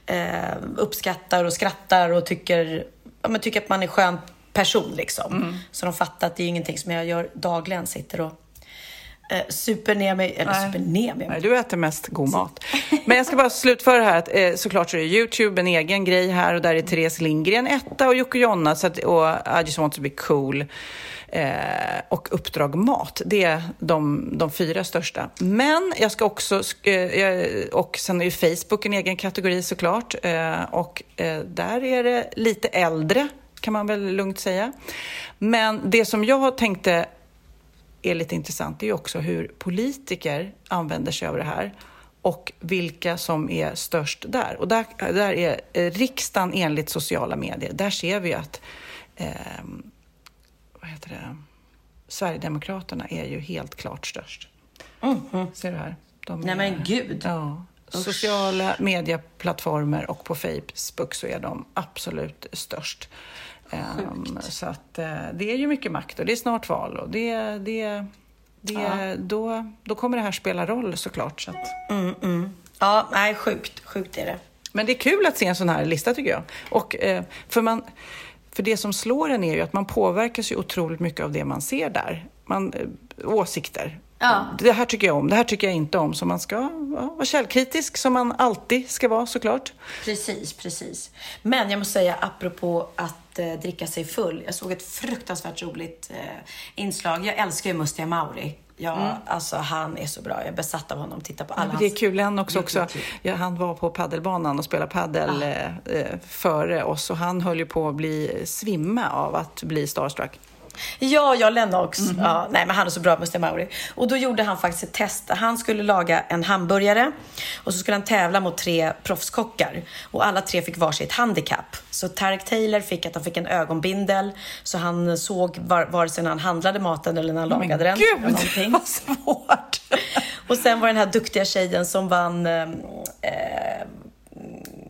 eh, uppskattar och skrattar och tycker, ja, men tycker att man är skön person liksom. Så de fattar att det är ingenting som jag gör dagligen, sitter och eh, super ner mig, eller Nej. super ner mig. Nej, du äter mest god mat. Men jag ska bara slutföra här att eh, såklart så är Youtube en egen grej här och där är Therese Lindgren etta och Jocke Jonna så att, och I just want to be cool eh, och Uppdrag Mat. Det är de, de fyra största. Men jag ska också, eh, och sen är ju Facebook en egen kategori såklart eh, och eh, där är det lite äldre kan man väl lugnt säga. Men det som jag tänkte är lite intressant är ju också hur politiker använder sig av det här. och vilka som är störst där. Och där, där är eh, riksdagen enligt sociala medier, där ser vi att eh, vad heter det? Sverigedemokraterna är ju helt klart störst. Ser du här? De Nej, är- men gud. Ja. Sociala medieplattformer och på Facebook så är de absolut störst. Ehm, så att eh, det är ju mycket makt och det är snart val och det, det, det, då, då kommer det här spela roll såklart. Så att. Ja, nej, sjukt. Sjukt är det. Men det är kul att se en sån här lista tycker jag. Och, eh, för, man, för det som slår en är ju att man påverkas ju otroligt mycket av det man ser där. Man, eh, åsikter. Ja. Det här tycker jag om, det här tycker jag inte om. Så man ska ja, vara källkritisk, som man alltid ska vara såklart. Precis, precis. Men jag måste säga, apropå att eh, dricka sig full. Jag såg ett fruktansvärt roligt eh, inslag. Jag älskar ju Mustiga Mauri. Ja, alltså han är så bra. Jag är besatt av honom. Titta på alla Men det är kul, är också. kul. Ja, han var på paddelbanan och spelade paddel eh, eh, före oss och han höll ju på att bli svimma av att bli starstruck. Ja, jag Lennox. Mhm. Ja, nej, men han är så bra, Mustiga Mauri. Och då gjorde han faktiskt ett test. Han skulle laga en hamburgare och så skulle han tävla mot tre proffskockar. Och alla tre fick varsitt handikapp. Så Tarek Taylor fick att han fick en ögonbindel så han såg var, vare sig när han handlade maten eller när han lagade den. Gud, eller någonting. vad svårt! Och sen var det den här duktiga tjejen som vann eh, eh,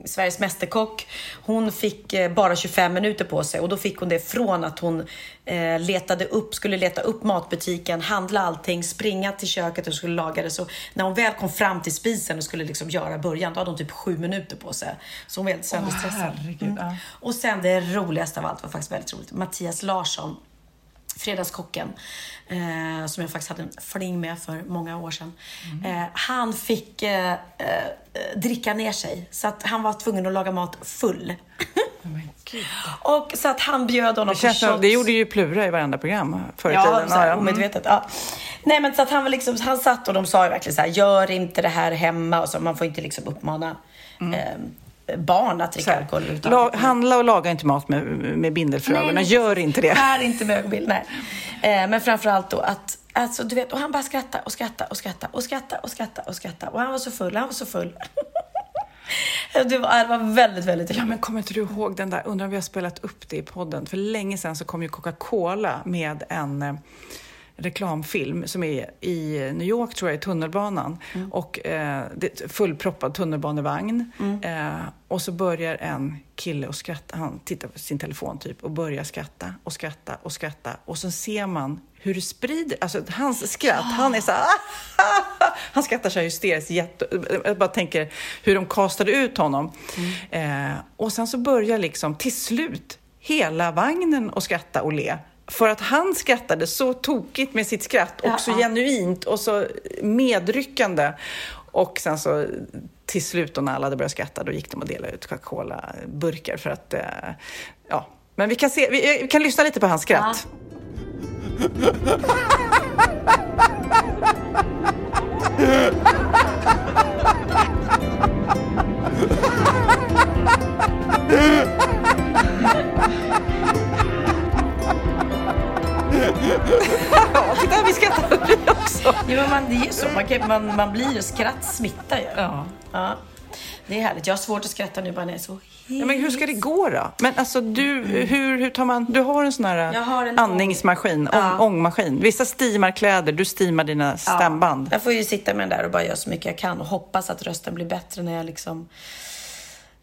Sveriges Mästerkock. Hon fick eh, bara 25 minuter på sig och då fick hon det från att hon eh, letade upp, skulle leta upp matbutiken, handla allting, springa till köket och skulle laga det. Så när hon väl kom fram till spisen och skulle liksom göra början, då hade hon typ sju minuter på sig. Så hon var helt sönderstressad. herregud, ja. Och sen det roligaste av allt var faktiskt väldigt roligt. Mattias Larsson Fredagskocken, eh, som jag faktiskt hade en fling med för många år sedan. Mm. Eh, han fick eh, eh, dricka ner sig, så att han var tvungen att laga mat full. och så att han bjöd honom Det, känns på shots. det gjorde ju Plura i varenda program förr i Ja, tiden. så här, Ja, ja. Mm. omedvetet. Ja. Nej, men så att han var liksom, han satt och de sa ju verkligen så här, gör inte det här hemma och så. Man får inte liksom uppmana eh, barn att dricka här, alkohol la, handla och laga inte mat med, med bindel för ögonen. Gör inte det. Skär inte med ögonbild, nej. Eh, men framförallt då att, alltså du vet, och han bara skratta och skratta och skratta och skratta och skratta och skratta. Och han var så full, han var så full. det, var, det var väldigt, väldigt Ja, men kommer inte du ihåg den där, undrar om vi har spelat upp det i podden? För länge sedan så kom ju Coca-Cola med en eh, reklamfilm som är i New York, tror jag, i tunnelbanan. Och eh, det är fullproppad tunnelbanevagn. Eh, och så börjar en kille och skratta, han tittar på sin telefon typ och börjar skratta och skratta och skratta. Och så ser man hur det sprider, alltså hans skratt, han är så här, han skrattar så här hysteriskt. Jätte, jag bara tänker hur de kastade ut honom. Eh, och sen så börjar liksom till slut hela vagnen att skratta och le. För att han skrattade så tokigt med sitt skratt och så ja. genuint och så medryckande. Och sen så till slut då när alla hade börjat skratta, då gick de och delade ut Coca-Cola-burkar för att, eh, ja. Men vi kan, se, vi, vi kan lyssna lite på hans skratt. Ja, titta, vi skrattar vi också. Ja, men man, det är ju så. Man, kan, man, man blir skratt smittar ju. Ja. Ja. Det är härligt. Jag har svårt att skratta nu bara när jag är så Ja, men hur ska det gå då? Men alltså, du, hur, hur tar man... Du har en sån här har en andningsmaskin, Ja. ång, ångmaskin. Vissa steamar kläder, du steamar dina stämband. Jag får ju sitta med den där och bara göra så mycket jag kan och hoppas att rösten blir bättre när jag liksom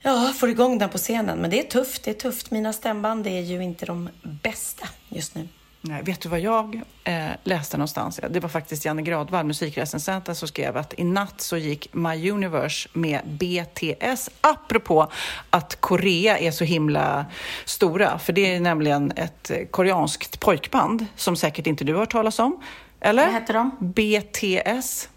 ja, får igång den på scenen. Men det är tufft, det är tufft. Mina stämband är ju inte de bästa just nu. Nej, vet du vad jag eh, läste någonstans? Det var faktiskt Janne Gradvall, musikrecensenten, som skrev att i natt så gick My Universe med BTS, apropå att Korea är så himla stora. För det är nämligen ett eh, koreanskt pojkband som säkert inte du har hört talas om. Eller? Vad heter de? BTS.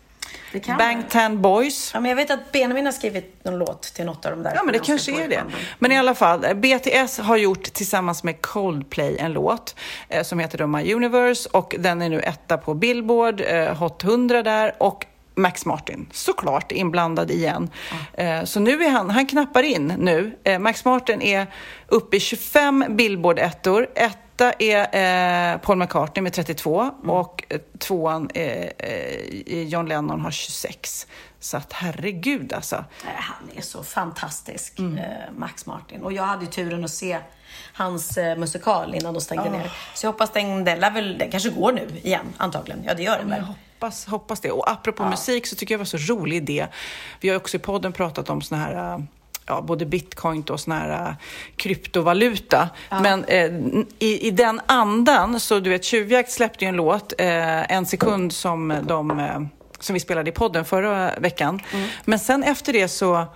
Bangtan Boys. Ja, men jag vet att Benjamin har skrivit någon låt till något av de där Ja, men det kanske är det. Men i alla fall, BTS har gjort tillsammans med Coldplay en låt eh, som heter då My Universe och den är nu etta på Billboard, eh, Hot 100 där och Max Martin, såklart inblandad igen. Eh, så nu är han, han knappar in nu. Eh, Max Martin är uppe i 25 Billboard-ettor. Etta är eh, Paul McCartney med 32 och eh, tvåan eh, eh, John Lennon har 26. Så att herregud alltså. Han är så fantastisk, Mm. eh, Max Martin. Och jag hade ju turen att se hans musikal innan de stängde ner. Så jag hoppas den, den, väl, den kanske går nu igen, antagligen. Ja, det gör den väl. hoppas, hoppas det. Och apropå musik så tycker jag det var så rolig idé. Vi har också i podden pratat om såna här Ja, både bitcoin och sån här äh, kryptovaluta. Men eh, i, i den andan, så du vet, Tjuvjakt släppte ju en låt, eh, En sekund, som, de, eh, som vi spelade i podden förra veckan. Men sen efter det så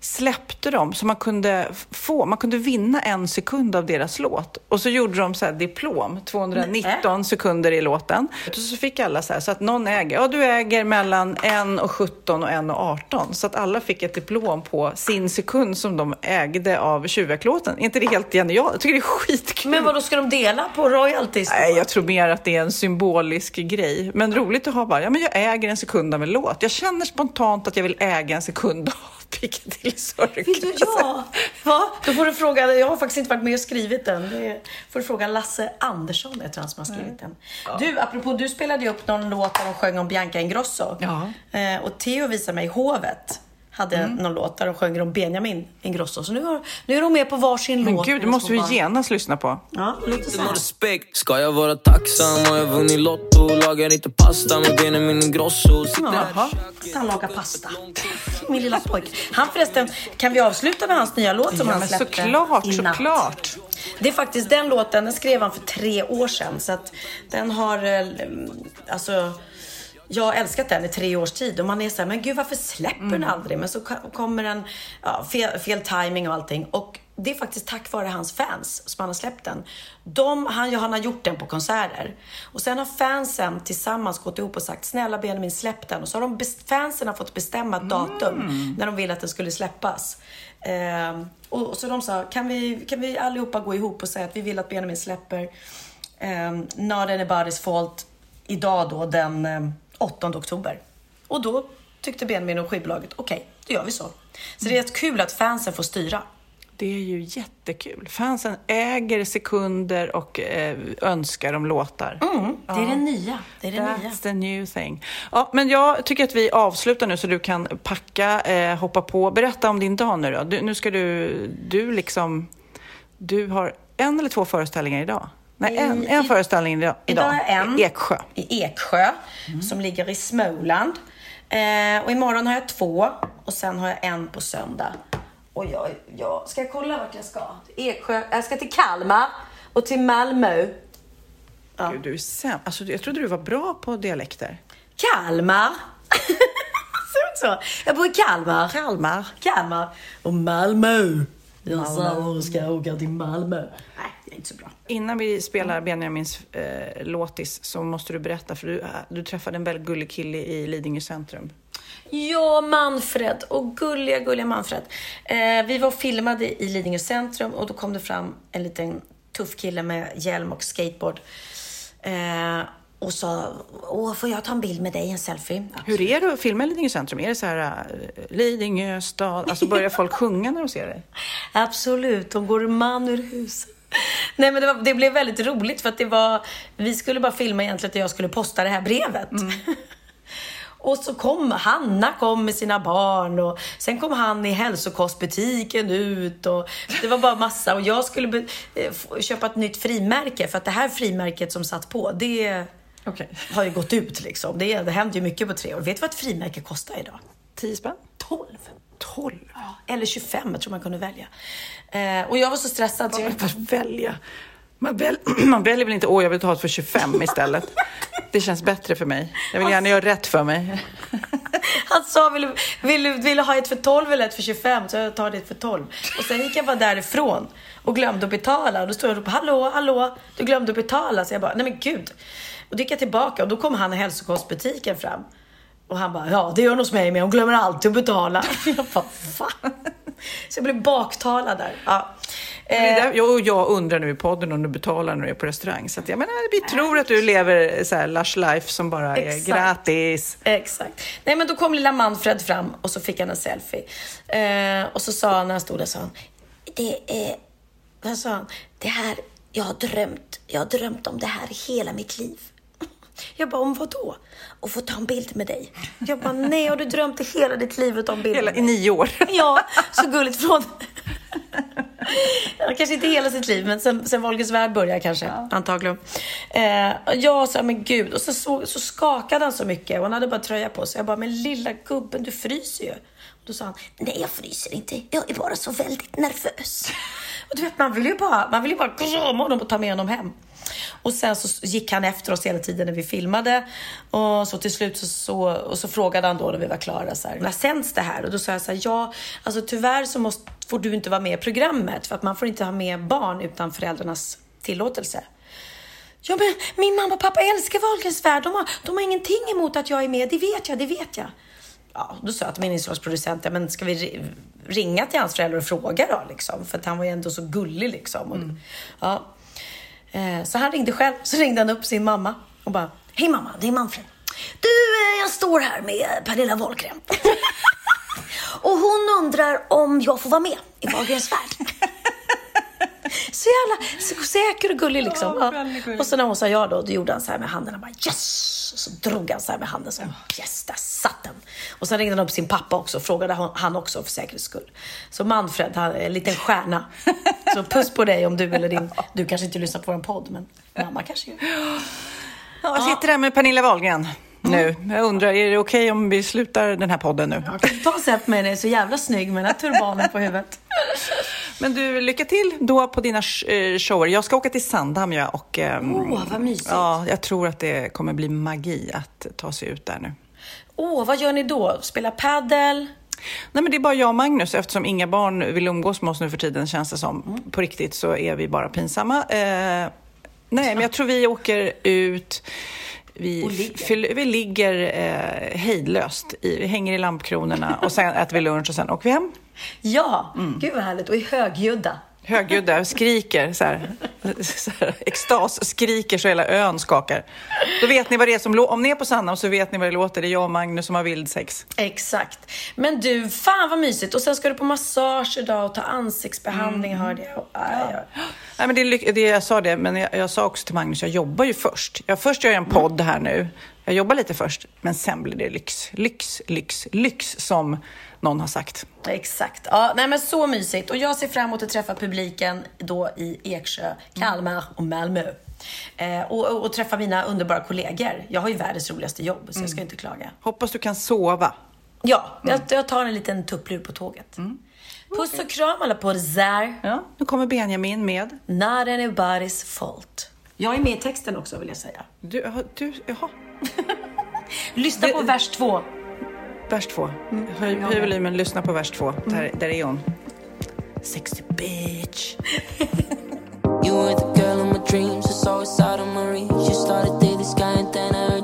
släppte de så man kunde få, man kunde vinna en sekund av deras låt. Och så gjorde de så här diplom, 219 sekunder i låten. Och så fick alla så här, så att någon äger, ja du äger mellan 1 och 17 och 1 och 18. Så att alla fick ett diplom på sin sekund som de ägde av Tjuvjakt-låten. Är inte det helt genialt? Jag tycker det är skitkul. Men vad då ska de dela på royalties? Nej, jag tror mer att det är en symbolisk grej. Men roligt att ha bara, ja men jag äger en sekund av en låt. Jag känner spontant att jag vill äga en sekund av Piccadilly Circus. Vill du? Ja! Då får du fråga, jag har faktiskt inte varit med och skrivit den. Det får du fråga Lasse Andersson, jag tror han som har skrivit den. Du, apropå, du spelade ju upp någon låt där de sjöng om Bianca Ingrosso. Ja. Eh, och Theo visade mig Hovet hade någon låt där de sjöng om Benjamin Ingrosso. Så nu, har, nu är de med på varsin Men låt. gud, det måste vi genast lyssna på. Ja, lite så här. respekt Ska jag vara tacksam har jag vunnit Lotto Lagar inte pasta med Benjamin Ingrosso Jaha, han lagar pasta. Min lilla pojk. Han förresten, kan vi avsluta med hans nya låt som Ja, han men släppte såklart, i natt? såklart. Det är faktiskt den låten, den skrev han för tre år sedan. Så att den har, eh, alltså, jag har älskat den i tre års tid och man är så här, men gud varför släpper den aldrig? Men så kommer den, ja, fel, fel timing och allting. Och det är faktiskt tack vare hans fans som han har släppt den. De, han, han har gjort den på konserter. Och sen har fansen tillsammans gått ihop och sagt, snälla Benjamin släpp den. Och så har de, fansen har fått bestämma ett datum när de ville att den skulle släppas. Ehm, och, och så de sa, kan vi, kan vi allihopa gå ihop och säga att vi vill att Benjamin släpper um, Not Anybody's Fault idag då den um, 8 oktober. Och då tyckte Benjamin och skivbolaget, okej, då gör vi så. Så det är rätt kul att fansen får styra. Det är ju jättekul. Fansen äger sekunder och eh, önskar om låtar. Mm, det är det nya. Det är det nya. That's the new thing. Ja, men jag tycker att vi avslutar nu så du kan packa, eh, hoppa på. Berätta om din dag nu då. Du, nu ska du, du liksom, du har en eller två föreställningar idag? Nej, en, en föreställning idag. Idag en. I Eksjö. I Eksjö, som ligger i Småland. Eh, och imorgon har jag två och sen har jag en på söndag. Och jag, jag ska jag kolla vart jag ska? Eksjö, jag ska till Kalmar och till Malmö. Ja. Gud, du är sämst. Alltså, jag trodde du var bra på dialekter. Kalmar. Ser ut så? Jag bor i Kalmar. Kalmar. Kalmar. Och Malmö. Jag sa att ska åka till Malmö. Nej, det är inte så bra. Innan vi spelar Benjamins eh, låtis så måste du berätta, för du, du träffade en väldigt gullig kille i Lidingö centrum. Ja, Manfred. Och gulliga, gulliga Manfred. Eh, vi var filmade i Lidingö centrum och då kom det fram en liten tuff kille med hjälm och skateboard. Eh, och sa, Åh, får jag ta en bild med dig, en selfie? Ja. Hur är det att filma i Lidingö centrum? Är det så här eh, Lidingö stad? Alltså börjar folk sjunga när de ser dig? Absolut, de går man ur huset. Nej men det, var, det blev väldigt roligt för att det var, vi skulle bara filma egentligen att jag skulle posta det här brevet. Och så kom Hanna kom med sina barn och sen kom han i hälsokostbutiken ut och det var bara massa och jag skulle be, eh, köpa ett nytt frimärke för att det här frimärket som satt på det Okej. har ju gått ut liksom. Det, det händer ju mycket på tre år. Vet du vad ett frimärke kostar idag? 10 spänn? 12. 12? Ja, eller 25, jag tror man kunde välja. Eh, och jag var så stressad så jag... Att välja. Man, väl, man väljer väl inte, åh jag vill ta ett för 25 istället. Det känns bättre för mig. Jag vill gärna göra rätt för mig. Han sa, vill du, vill, du, vill du ha ett för 12 eller ett för 25? Så jag tar det för 12. Och sen gick jag bara därifrån och glömde att betala. Och då stod jag och ropade, hallå, hallå, du glömde att betala. Så jag bara, nej men gud. Och då gick jag tillbaka och då kom han i hälsokostbutiken fram. Och han bara, ja det gör hon hos mig med, hon glömmer alltid att betala. Jag bara, va? Så jag blev baktalad där. Ja. Eh, där, jag, jag undrar nu i podden om du betalar när du är på restaurang. Så att jag menar, vi tror att du lever så här lush life som bara är Exakt. gratis. Exakt. Nej men då kom lilla Manfred fram och så fick han en selfie. Eh, och så sa han när han stod där, sa han, det är, vad sa han? Det här, jag har drömt, jag har drömt om det här hela mitt liv. Jag bara, om vad då? Och få ta en bild med dig. Jag bara, nej, har du drömt i hela ditt liv att ta en bild Hela, I nio år. Ja, så gulligt från... Ja, kanske inte hela sitt liv, men sen, sen Wahlgrens värld började kanske, antagligen. Eh, jag sa, men gud, och så, så, så skakade han så mycket och han hade bara tröja på sig. Jag bara, men lilla gubben, du fryser ju. Och då sa han, nej jag fryser inte, jag är bara så väldigt nervös. Och du vet, man vill ju bara, man vill ju bara krama honom och ta med honom hem. Och sen så gick han efter oss hela tiden när vi filmade. Och så till slut så, så, och så frågade han då när vi var klara så här, när sänds det här? Och då sa jag så här, ja, alltså tyvärr så måste, får du inte vara med i programmet för att man får inte ha med barn utan föräldrarnas tillåtelse. Ja, men min mamma och pappa älskar Wahlgrens värld. De har, de har ingenting emot att jag är med. Det vet jag, det vet jag. Ja, då sa jag till min inslagsproducent, ja, men ska vi ri- ringa till hans föräldrar och fråga då? Liksom? För att han var ju ändå så gullig liksom. Och, ja. Eh, Så han ringde själv. Så ringde han upp sin mamma och bara, hej mamma, det är Manfred. Du, eh, jag står här med Pernilla Wahlgren. och hon undrar om jag får vara med i Wahlgrens värld. Så jävla så säker och gullig liksom. Ja. Och så när hon sa ja då, då gjorde han så här med handen. Han bara yes! Och så drog han så här med handen. Så yes, där satt den. Och sen ringde han upp sin pappa också och frågade han- också för säkerhets skull. Så Manfred, han en liten stjärna. Så puss på dig om du eller din... Du kanske inte lyssnar på vår podd, men mamma kanske gör. Ja, jag sitter där med Pernilla Wahlgren nu. Jag undrar, är det okej om vi slutar den här podden nu? Ta och sätt mig, den är så jävla snygg med den här turbanen på huvudet. Men du, lycka till då på dina eh, shower. Jag ska åka till Sandhamn jag och... ehm, Åh, vad mysigt. Ja, jag tror att det kommer bli magi att ta sig ut där nu. Åh, vad gör ni då? Spela paddel? Nej, men det är bara jag och Magnus. Eftersom inga barn vill umgås med oss nu för tiden, känns det som. Mm. På riktigt så är vi bara pinsamma. Eh, nej, men jag tror vi åker ut. Vi, ligger. vi ligger eh, hejdlöst. I, vi hänger i lampkronorna och sen äter vi lunch och sen åker vi hem. Ja, Mm. gud vad härligt. Och i högljudda. Högljudda, skriker så här, så här, extas, skriker så hela ön skakar. Då vet ni vad det är som Om ni är på Sandhamn så vet ni vad det låter. Det är jag och Magnus som har vildsex. Exakt. Men du, fan vad mysigt. Och sen ska du på massage idag och ta ansiktsbehandling hörde jag. Aj. Nej, men det, är det, jag sa det, men jag, jag sa också till Magnus, jag jobbar ju först. Jag, först gör jag en podd här nu. Jag jobbar lite först, men sen blir det lyx. Lyx, lyx, lyx som någon har sagt. Exakt. Ja, nej men så mysigt. Och jag ser fram emot att träffa publiken då i Eksjö, Kalmar och Malmö. Eh, och, och, träffa mina underbara kollegor. Jag har ju världens roligaste jobb, så jag ska inte klaga. Hoppas du kan sova. Ja, jag, jag tar en liten tupplur på tåget. Puss och kram alla på där. Ja, nu kommer Benjamin med. Not anybody's fault. Jag är med i texten också vill jag säga. Du, du, jaha. Lyssna på vers två. Vers två. Höj, höj volymen, lyssna på vers två. Där, där är hon. Sexy bitch. You were the girl of my dreams, it's always out of my reach. You started dating this guy and then I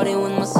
party with my